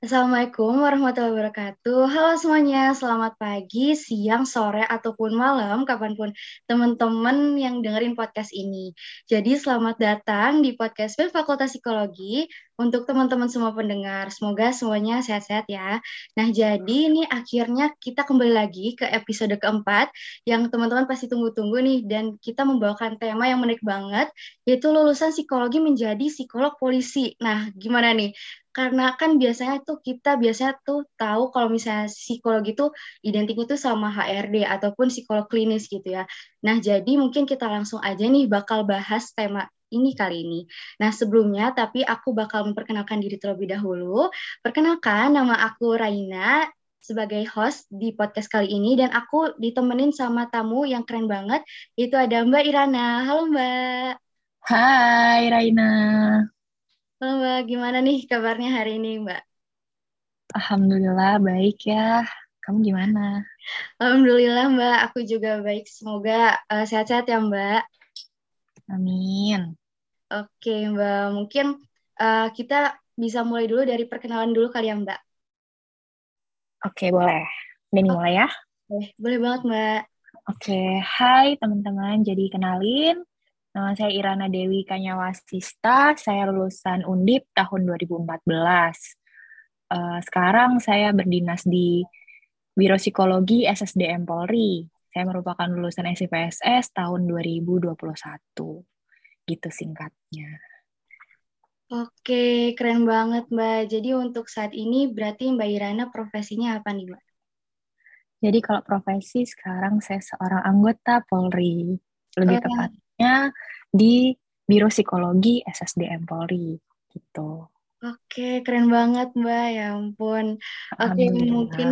Assalamualaikum warahmatullahi wabarakatuh. Halo semuanya, selamat pagi, siang, sore, ataupun malam, kapan pun teman-teman yang dengerin podcast ini. Jadi selamat datang di podcast Fakultas Psikologi untuk teman-teman semua pendengar. Semoga semuanya sehat-sehat ya. Nah jadi ini akhirnya kita kembali lagi ke episode keempat yang teman-teman pasti tunggu-tunggu nih. Dan kita membawakan tema yang menarik banget, yaitu lulusan psikologi menjadi psikolog polisi. Nah gimana nih? Karena kan biasanya tuh kita biasanya tuh tahu kalau misalnya psikologi itu identiknya tuh sama HRD ataupun psikolog klinis gitu ya. Nah, jadi mungkin kita langsung aja nih bakal bahas tema ini kali ini. Nah, sebelumnya tapi aku bakal memperkenalkan diri terlebih dahulu. Perkenalkan, nama aku Raina sebagai host di podcast kali ini dan aku ditemenin sama tamu yang keren banget, itu ada Mbak Irana. Halo Mbak. Hai Raina. Halo Mbak, gimana nih kabarnya hari ini Mbak? Alhamdulillah baik ya. Kamu gimana? Alhamdulillah Mbak, aku juga baik. Semoga uh, sehat-sehat ya Mbak. Amin. Oke Mbak, mungkin uh, kita bisa mulai dulu dari perkenalan dulu kali ya Mbak. Oke, boleh. Oh. mulai ya? Boleh, boleh banget Mbak. Oke, hai teman-teman. Jadi kenalin, Nama saya Irana Dewi Kanyawasista, saya lulusan Undip tahun 2014. Uh, eh, sekarang saya berdinas di Biro Psikologi SSDM Polri. Saya merupakan lulusan SIPSS tahun 2021. Gitu singkatnya. Oke, keren banget Mbak. Jadi untuk saat ini berarti Mbak Irana profesinya apa nih Mbak? Jadi kalau profesi sekarang saya seorang anggota Polri. Lebih oh. tepat di Biro Psikologi SSDM Polri gitu. Oke, keren banget Mbak. Ya ampun. Oke, mungkin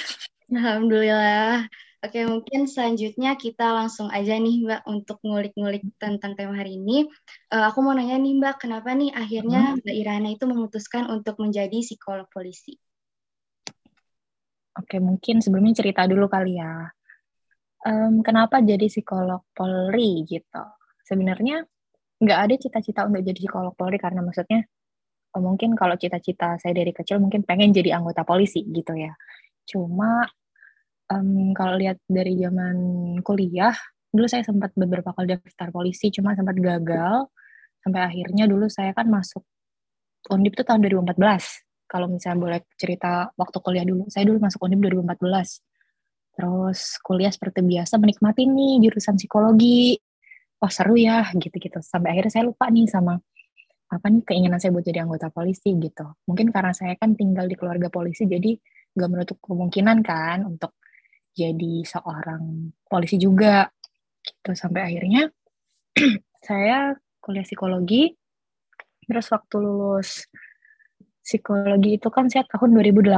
Alhamdulillah. Oke, mungkin selanjutnya kita langsung aja nih Mbak untuk ngulik-ngulik tentang tema hari ini. Uh, aku mau nanya nih Mbak, kenapa nih akhirnya hmm. Mbak Irana itu memutuskan untuk menjadi psikolog polisi? Oke, mungkin sebelumnya cerita dulu kali ya um, kenapa jadi psikolog Polri gitu. Sebenarnya nggak ada cita-cita untuk jadi psikolog Polri karena maksudnya oh, mungkin kalau cita-cita saya dari kecil mungkin pengen jadi anggota polisi gitu ya. Cuma um, kalau lihat dari zaman kuliah, dulu saya sempat beberapa kali daftar polisi, cuma sempat gagal. Sampai akhirnya dulu saya kan masuk Undip itu tahun 2014. Kalau misalnya boleh cerita waktu kuliah dulu, saya dulu masuk Undip 2014 Terus kuliah seperti biasa menikmati nih jurusan psikologi. Wah seru ya gitu-gitu. Sampai akhirnya saya lupa nih sama apa nih keinginan saya buat jadi anggota polisi gitu. Mungkin karena saya kan tinggal di keluarga polisi jadi gak menutup kemungkinan kan untuk jadi seorang polisi juga gitu. Sampai akhirnya saya kuliah psikologi. Terus waktu lulus psikologi itu kan saya tahun 2018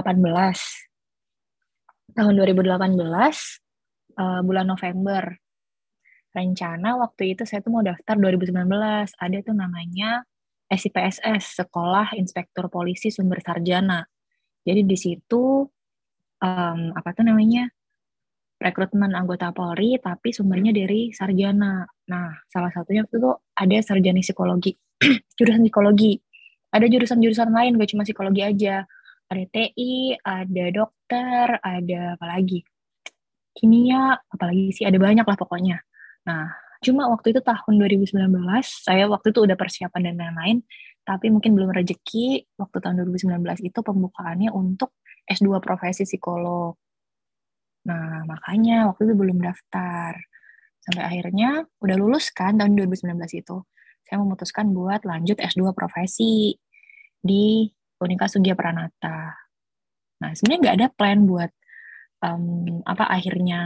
tahun 2018 uh, bulan November rencana waktu itu saya tuh mau daftar 2019 ada tuh namanya SIPSS Sekolah Inspektur Polisi Sumber Sarjana. Jadi di situ um, apa tuh namanya rekrutmen anggota Polri tapi sumbernya dari sarjana. Nah salah satunya itu ada sarjana psikologi jurusan psikologi. Ada jurusan-jurusan lain gak cuma psikologi aja. Ada TI, ada dokter, ada apa lagi? Kimia, apalagi sih ada banyak lah pokoknya. Nah, cuma waktu itu tahun 2019, saya waktu itu udah persiapan dan lain-lain, tapi mungkin belum rezeki. Waktu tahun 2019 itu pembukaannya untuk S2 profesi psikolog. Nah, makanya waktu itu belum daftar. Sampai akhirnya udah lulus kan tahun 2019 itu. Saya memutuskan buat lanjut S2 profesi di Unika Sugia Pranata. Nah, sebenarnya nggak ada plan buat um, apa akhirnya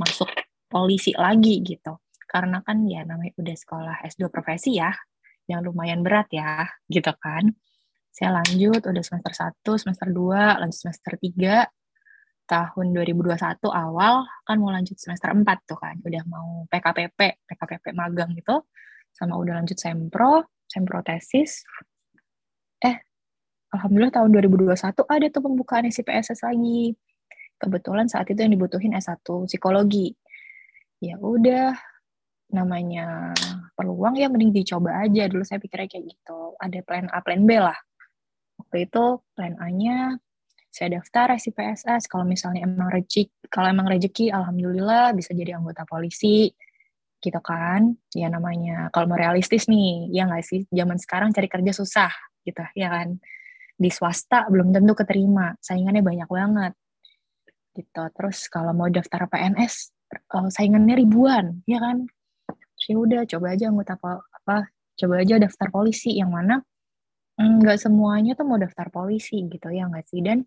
masuk polisi lagi gitu. Karena kan ya namanya udah sekolah S2 profesi ya, yang lumayan berat ya, gitu kan. Saya lanjut udah semester 1, semester 2, lanjut semester 3, tahun 2021 awal kan mau lanjut semester 4 tuh kan, udah mau PKPP, PKPP magang gitu, sama udah lanjut sempro, sempro tesis. Eh, Alhamdulillah tahun 2021 ada tuh pembukaan SIPSS lagi. Kebetulan saat itu yang dibutuhin S1 psikologi. Ya udah, namanya peluang ya mending dicoba aja. Dulu saya pikirnya kayak gitu. Ada plan A, plan B lah. waktu itu plan A-nya saya daftar SIPSS kalau misalnya emang rezeki kalau emang rezeki alhamdulillah bisa jadi anggota polisi. Gitu kan? Ya namanya kalau mau realistis nih ya nggak sih? Zaman sekarang cari kerja susah gitu ya kan? Di swasta belum tentu keterima. Saingannya banyak banget. Gitu. Terus kalau mau daftar PNS uh, saingannya ribuan ya kan? Sih ya udah coba aja anggota apa coba aja daftar polisi yang mana mm, nggak semuanya tuh mau daftar polisi gitu ya nggak sih? Dan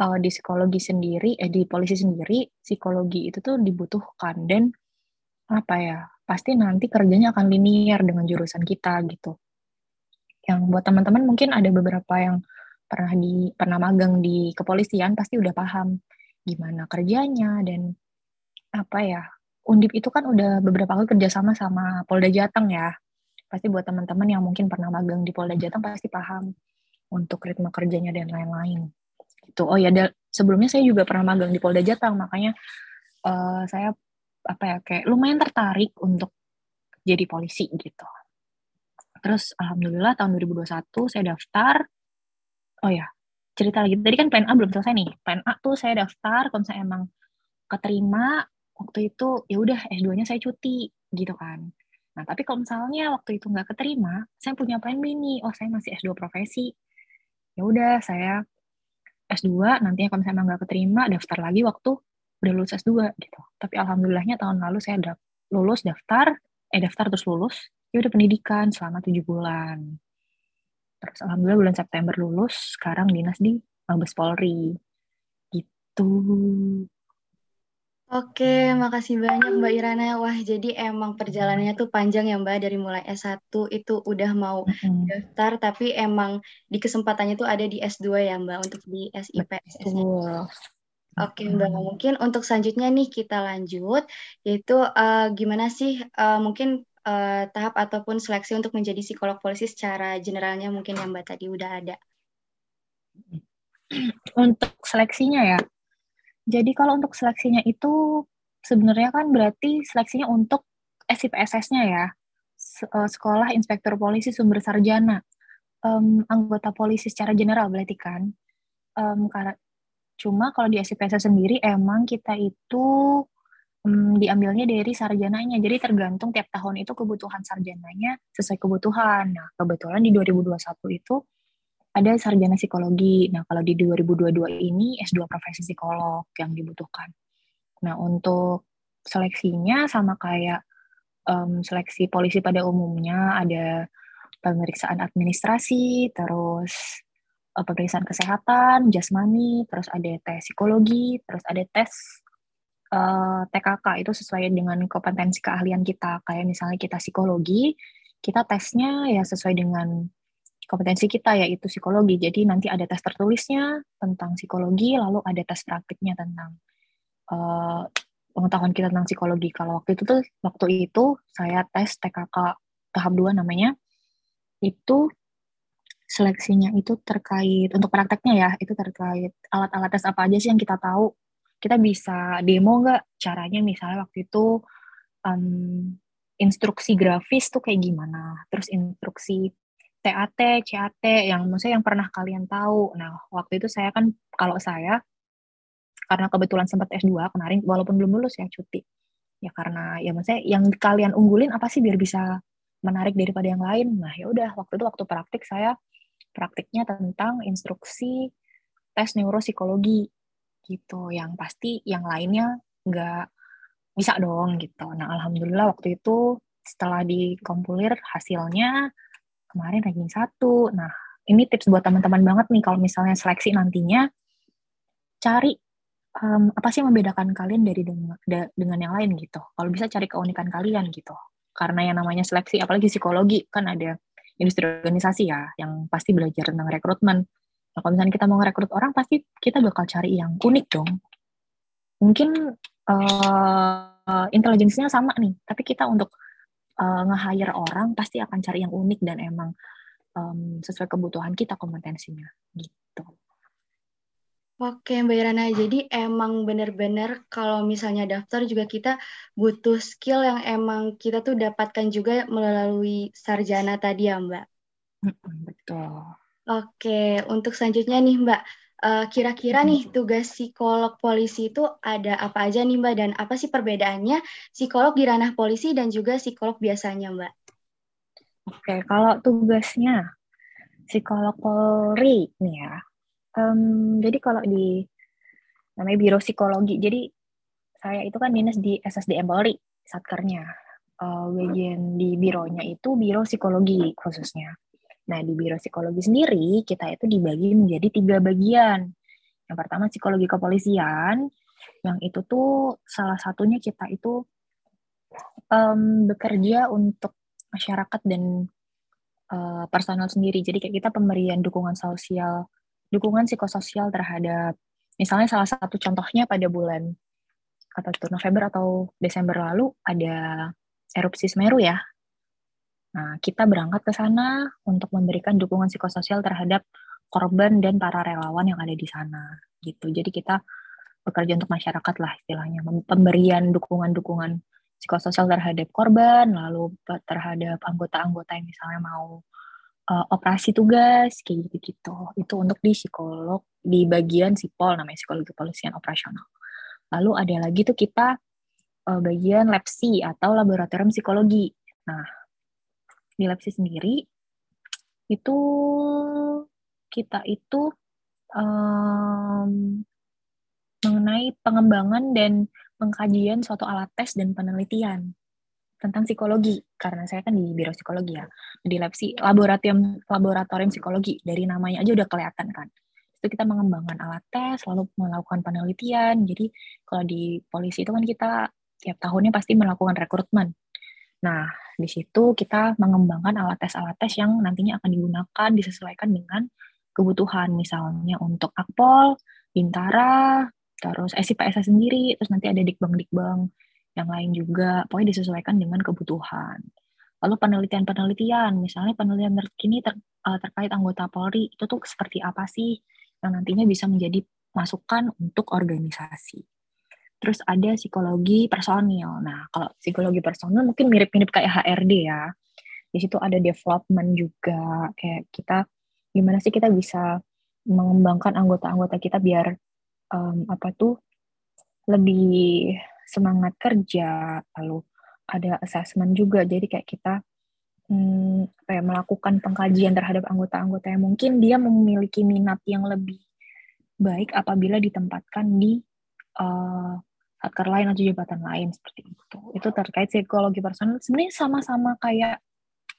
uh, di psikologi sendiri eh di polisi sendiri psikologi itu tuh dibutuhkan. Dan apa ya pasti nanti kerjanya akan linear dengan jurusan kita gitu. Yang buat teman-teman mungkin ada beberapa yang pernah di pernah magang di kepolisian pasti udah paham gimana kerjanya dan apa ya Undip itu kan udah beberapa kali kerjasama sama Polda Jateng ya pasti buat teman-teman yang mungkin pernah magang di Polda Jateng pasti paham untuk ritme kerjanya dan lain-lain gitu oh ya sebelumnya saya juga pernah magang di Polda Jateng makanya uh, saya apa ya kayak lumayan tertarik untuk jadi polisi gitu. Terus alhamdulillah tahun 2021 saya daftar. Oh ya, cerita lagi. Tadi kan plan A belum selesai nih. Plan A tuh saya daftar kalau saya emang keterima waktu itu ya udah S2-nya saya cuti gitu kan. Nah, tapi kalau misalnya waktu itu nggak keterima, saya punya plan B nih. Oh, saya masih S2 profesi. Ya udah, saya S2, nantinya kalau misalnya nggak keterima, daftar lagi waktu udah lulus S2 gitu. Tapi alhamdulillahnya tahun lalu saya da lulus daftar, eh daftar terus lulus, ya udah pendidikan selama tujuh bulan. Terus alhamdulillah bulan September lulus, sekarang dinas di Mabes Polri. Gitu. Oke, makasih banyak Mbak Irana. Wah, jadi emang perjalanannya tuh panjang ya Mbak, dari mulai S1 itu udah mau daftar, tapi emang di kesempatannya tuh ada di S2 ya Mbak, untuk di SIP. Betul. Oke Mbak, mungkin untuk selanjutnya nih kita lanjut, yaitu uh, gimana sih uh, mungkin uh, tahap ataupun seleksi untuk menjadi psikolog polisi secara generalnya mungkin yang Mbak tadi udah ada. Untuk seleksinya ya, jadi kalau untuk seleksinya itu sebenarnya kan berarti seleksinya untuk SIPSS-nya ya, Sekolah Inspektur Polisi Sumber Sarjana, um, anggota polisi secara general berarti kan, um, karena Cuma kalau di SIPSA sendiri emang kita itu um, diambilnya dari sarjananya. Jadi tergantung tiap tahun itu kebutuhan sarjananya sesuai kebutuhan. Nah, kebetulan di 2021 itu ada sarjana psikologi. Nah, kalau di 2022 ini S2 profesi psikolog yang dibutuhkan. Nah, untuk seleksinya sama kayak um, seleksi polisi pada umumnya ada pemeriksaan administrasi, terus uh, pemeriksaan kesehatan, jasmani, terus ada tes psikologi, terus ada tes uh, eh, TKK itu sesuai dengan kompetensi keahlian kita. Kayak misalnya kita psikologi, kita tesnya ya sesuai dengan kompetensi kita yaitu psikologi. Jadi nanti ada tes tertulisnya tentang psikologi, lalu ada tes praktiknya tentang uh, pengetahuan kita tentang psikologi. Kalau waktu itu tuh waktu itu saya tes TKK tahap 2 namanya. Itu seleksinya itu terkait untuk prakteknya ya itu terkait alat-alat tes apa aja sih yang kita tahu kita bisa demo nggak caranya misalnya waktu itu um, instruksi grafis tuh kayak gimana terus instruksi TAT, CAT yang maksudnya yang pernah kalian tahu. Nah, waktu itu saya kan kalau saya karena kebetulan sempat S2 kemarin walaupun belum lulus ya cuti. Ya karena ya maksudnya yang kalian unggulin apa sih biar bisa menarik daripada yang lain. Nah, ya udah waktu itu waktu praktik saya praktiknya tentang instruksi tes neuropsikologi gitu yang pasti yang lainnya nggak bisa dong gitu nah alhamdulillah waktu itu setelah dikompulir hasilnya kemarin ranking satu nah ini tips buat teman-teman banget nih kalau misalnya seleksi nantinya cari um, apa sih yang membedakan kalian dari dengan, dengan yang lain gitu kalau bisa cari keunikan kalian gitu karena yang namanya seleksi apalagi psikologi kan ada industri organisasi ya, yang pasti belajar tentang rekrutmen. Nah, kalau misalnya kita mau ngerekrut orang, pasti kita bakal cari yang unik dong. Mungkin uh, intelijensinya sama nih, tapi kita untuk uh, nge-hire orang pasti akan cari yang unik dan emang um, sesuai kebutuhan kita kompetensinya gitu. Oke, Mbak Irana. Jadi emang benar-benar kalau misalnya daftar juga kita butuh skill yang emang kita tuh dapatkan juga melalui sarjana tadi ya, Mbak? Betul. Oke, untuk selanjutnya nih Mbak, uh, kira-kira nih tugas psikolog polisi itu ada apa aja nih Mbak dan apa sih perbedaannya psikolog di ranah polisi dan juga psikolog biasanya Mbak? Oke, kalau tugasnya psikolog Polri nih ya. Um, jadi kalau di namanya Biro Psikologi, jadi saya itu kan dinas di SSDM Polri, satkernya. Uh, bagian di bironya itu Biro Psikologi khususnya. Nah, di Biro Psikologi sendiri, kita itu dibagi menjadi tiga bagian. Yang pertama, psikologi kepolisian, yang itu tuh salah satunya kita itu um, bekerja untuk masyarakat dan uh, personal sendiri. Jadi kayak kita pemberian dukungan sosial, dukungan psikososial terhadap, misalnya salah satu contohnya pada bulan apa itu November atau Desember lalu ada erupsi Semeru ya. Nah, kita berangkat ke sana untuk memberikan dukungan psikososial terhadap korban dan para relawan yang ada di sana gitu. Jadi kita bekerja untuk masyarakat lah istilahnya, pemberian dukungan-dukungan psikososial terhadap korban, lalu terhadap anggota-anggota yang misalnya mau uh, operasi tugas kayak gitu-gitu. Itu untuk di psikolog di bagian sipol namanya psikologi kepolisian operasional. Lalu ada lagi tuh kita uh, bagian labsi atau laboratorium psikologi. Nah, di labsi sendiri itu kita itu um, mengenai pengembangan dan pengkajian suatu alat tes dan penelitian tentang psikologi. Karena saya kan di biro psikologi ya. Di lab laboratorium laboratorium psikologi. Dari namanya aja udah kelihatan kan. Itu kita mengembangkan alat tes lalu melakukan penelitian. Jadi kalau di polisi itu kan kita tiap tahunnya pasti melakukan rekrutmen nah di situ kita mengembangkan alat tes alat tes yang nantinya akan digunakan disesuaikan dengan kebutuhan misalnya untuk akpol bintara terus SIPSA sendiri, terus nanti ada dikbang-dikbang yang lain juga, pokoknya disesuaikan dengan kebutuhan. Lalu penelitian-penelitian, misalnya penelitian terkini ter, uh, terkait anggota Polri, itu tuh seperti apa sih yang nantinya bisa menjadi masukan untuk organisasi. Terus ada psikologi personil. Nah, kalau psikologi personil mungkin mirip-mirip kayak HRD ya. Di situ ada development juga, kayak kita gimana sih kita bisa mengembangkan anggota-anggota kita biar um, apa tuh lebih semangat kerja lalu ada assessment juga jadi kayak kita hmm, ya, melakukan pengkajian terhadap anggota-anggota yang mungkin dia memiliki minat yang lebih baik apabila ditempatkan di uh, satker lain atau jabatan lain seperti itu itu terkait psikologi personal sebenarnya sama-sama kayak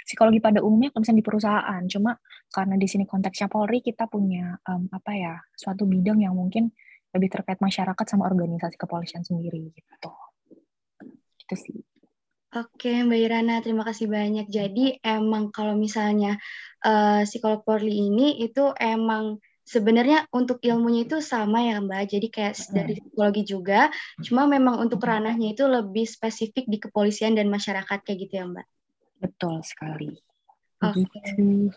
psikologi pada umumnya kalau misalnya di perusahaan cuma karena di sini konteksnya Polri kita punya um, apa ya suatu bidang yang mungkin lebih terkait masyarakat sama organisasi kepolisian sendiri gitu. Itu sih. Oke, Mbak Irana, terima kasih banyak. Jadi emang kalau misalnya uh, psikolog Polri ini itu emang sebenarnya untuk ilmunya itu sama ya Mbak. Jadi kayak dari psikologi juga, cuma memang untuk ranahnya itu lebih spesifik di kepolisian dan masyarakat kayak gitu ya Mbak. Betul sekali. Oke. Okay.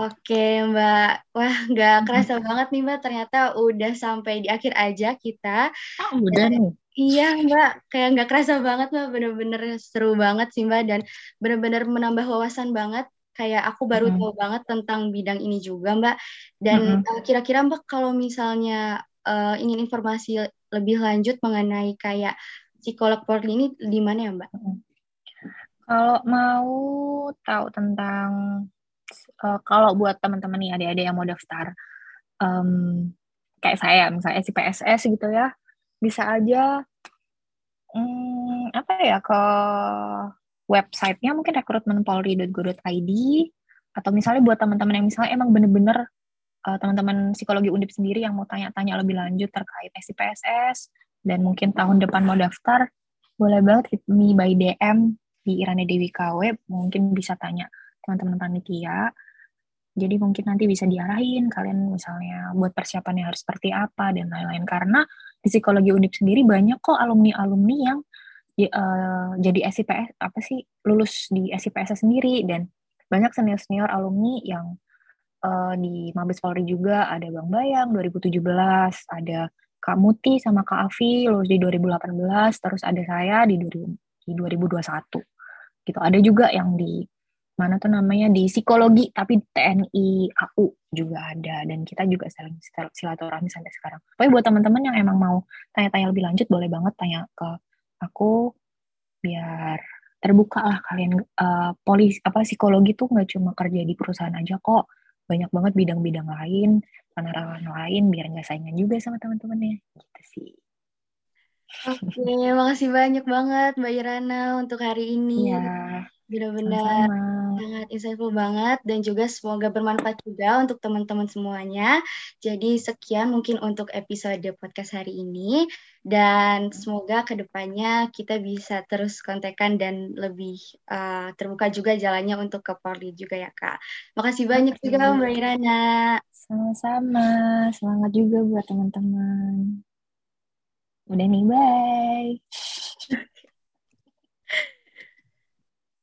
Oke Mbak, wah nggak kerasa banget nih Mbak, ternyata udah sampai di akhir aja kita. Oh, udah nih. Iya Mbak, kayak nggak kerasa banget Mbak, bener-bener seru banget sih Mbak, dan bener-bener menambah wawasan banget. Kayak aku baru mm -hmm. tahu banget tentang bidang ini juga Mbak. Dan mm -hmm. kira-kira Mbak kalau misalnya uh, ingin informasi lebih lanjut mengenai kayak psikolog Polri ini di mana ya Mbak? Kalau mau tahu tentang uh, kalau buat teman-teman nih adik-adik yang mau daftar um, kayak saya misalnya SPSS gitu ya bisa aja um, apa ya ke websitenya mungkin rekrutmenpolri.go.id atau misalnya buat teman-teman yang misalnya emang bener-bener uh, teman-teman psikologi undip sendiri yang mau tanya-tanya lebih lanjut terkait SPSS dan mungkin tahun depan mau daftar boleh banget hit me by DM di Irani Dewi KW mungkin bisa tanya teman-teman panitia. Jadi mungkin nanti bisa diarahin kalian misalnya buat persiapannya harus seperti apa dan lain-lain. Karena di psikologi undip sendiri banyak kok alumni-alumni yang uh, jadi SIPS apa sih lulus di SIPS sendiri dan banyak senior-senior alumni yang uh, di Mabes Polri juga ada Bang Bayang 2017, ada Kak Muti sama Kak Afi lulus di 2018, terus ada saya di, di 2021. Gitu. Ada juga yang di mana tuh namanya di psikologi tapi TNI AU juga ada dan kita juga saling silaturahmi sampai sekarang. Pokoknya buat teman-teman yang emang mau tanya-tanya lebih lanjut boleh banget tanya ke aku biar terbuka lah kalian uh, polis apa psikologi tuh nggak cuma kerja di perusahaan aja kok banyak banget bidang-bidang lain penerangan lain biar nggak saingan juga sama teman-temannya gitu sih. Oke, makasih banyak banget Mbak Irana untuk hari ini. Iya. Benar-benar sangat insightful banget dan juga semoga bermanfaat juga untuk teman-teman semuanya. Jadi sekian mungkin untuk episode podcast hari ini dan semoga ke depannya kita bisa terus kontekan dan lebih uh, terbuka juga jalannya untuk ke Polri juga ya Kak. Makasih banyak juga Mbak Irana. Sama-sama, semangat juga buat teman-teman. Udah nih, bye.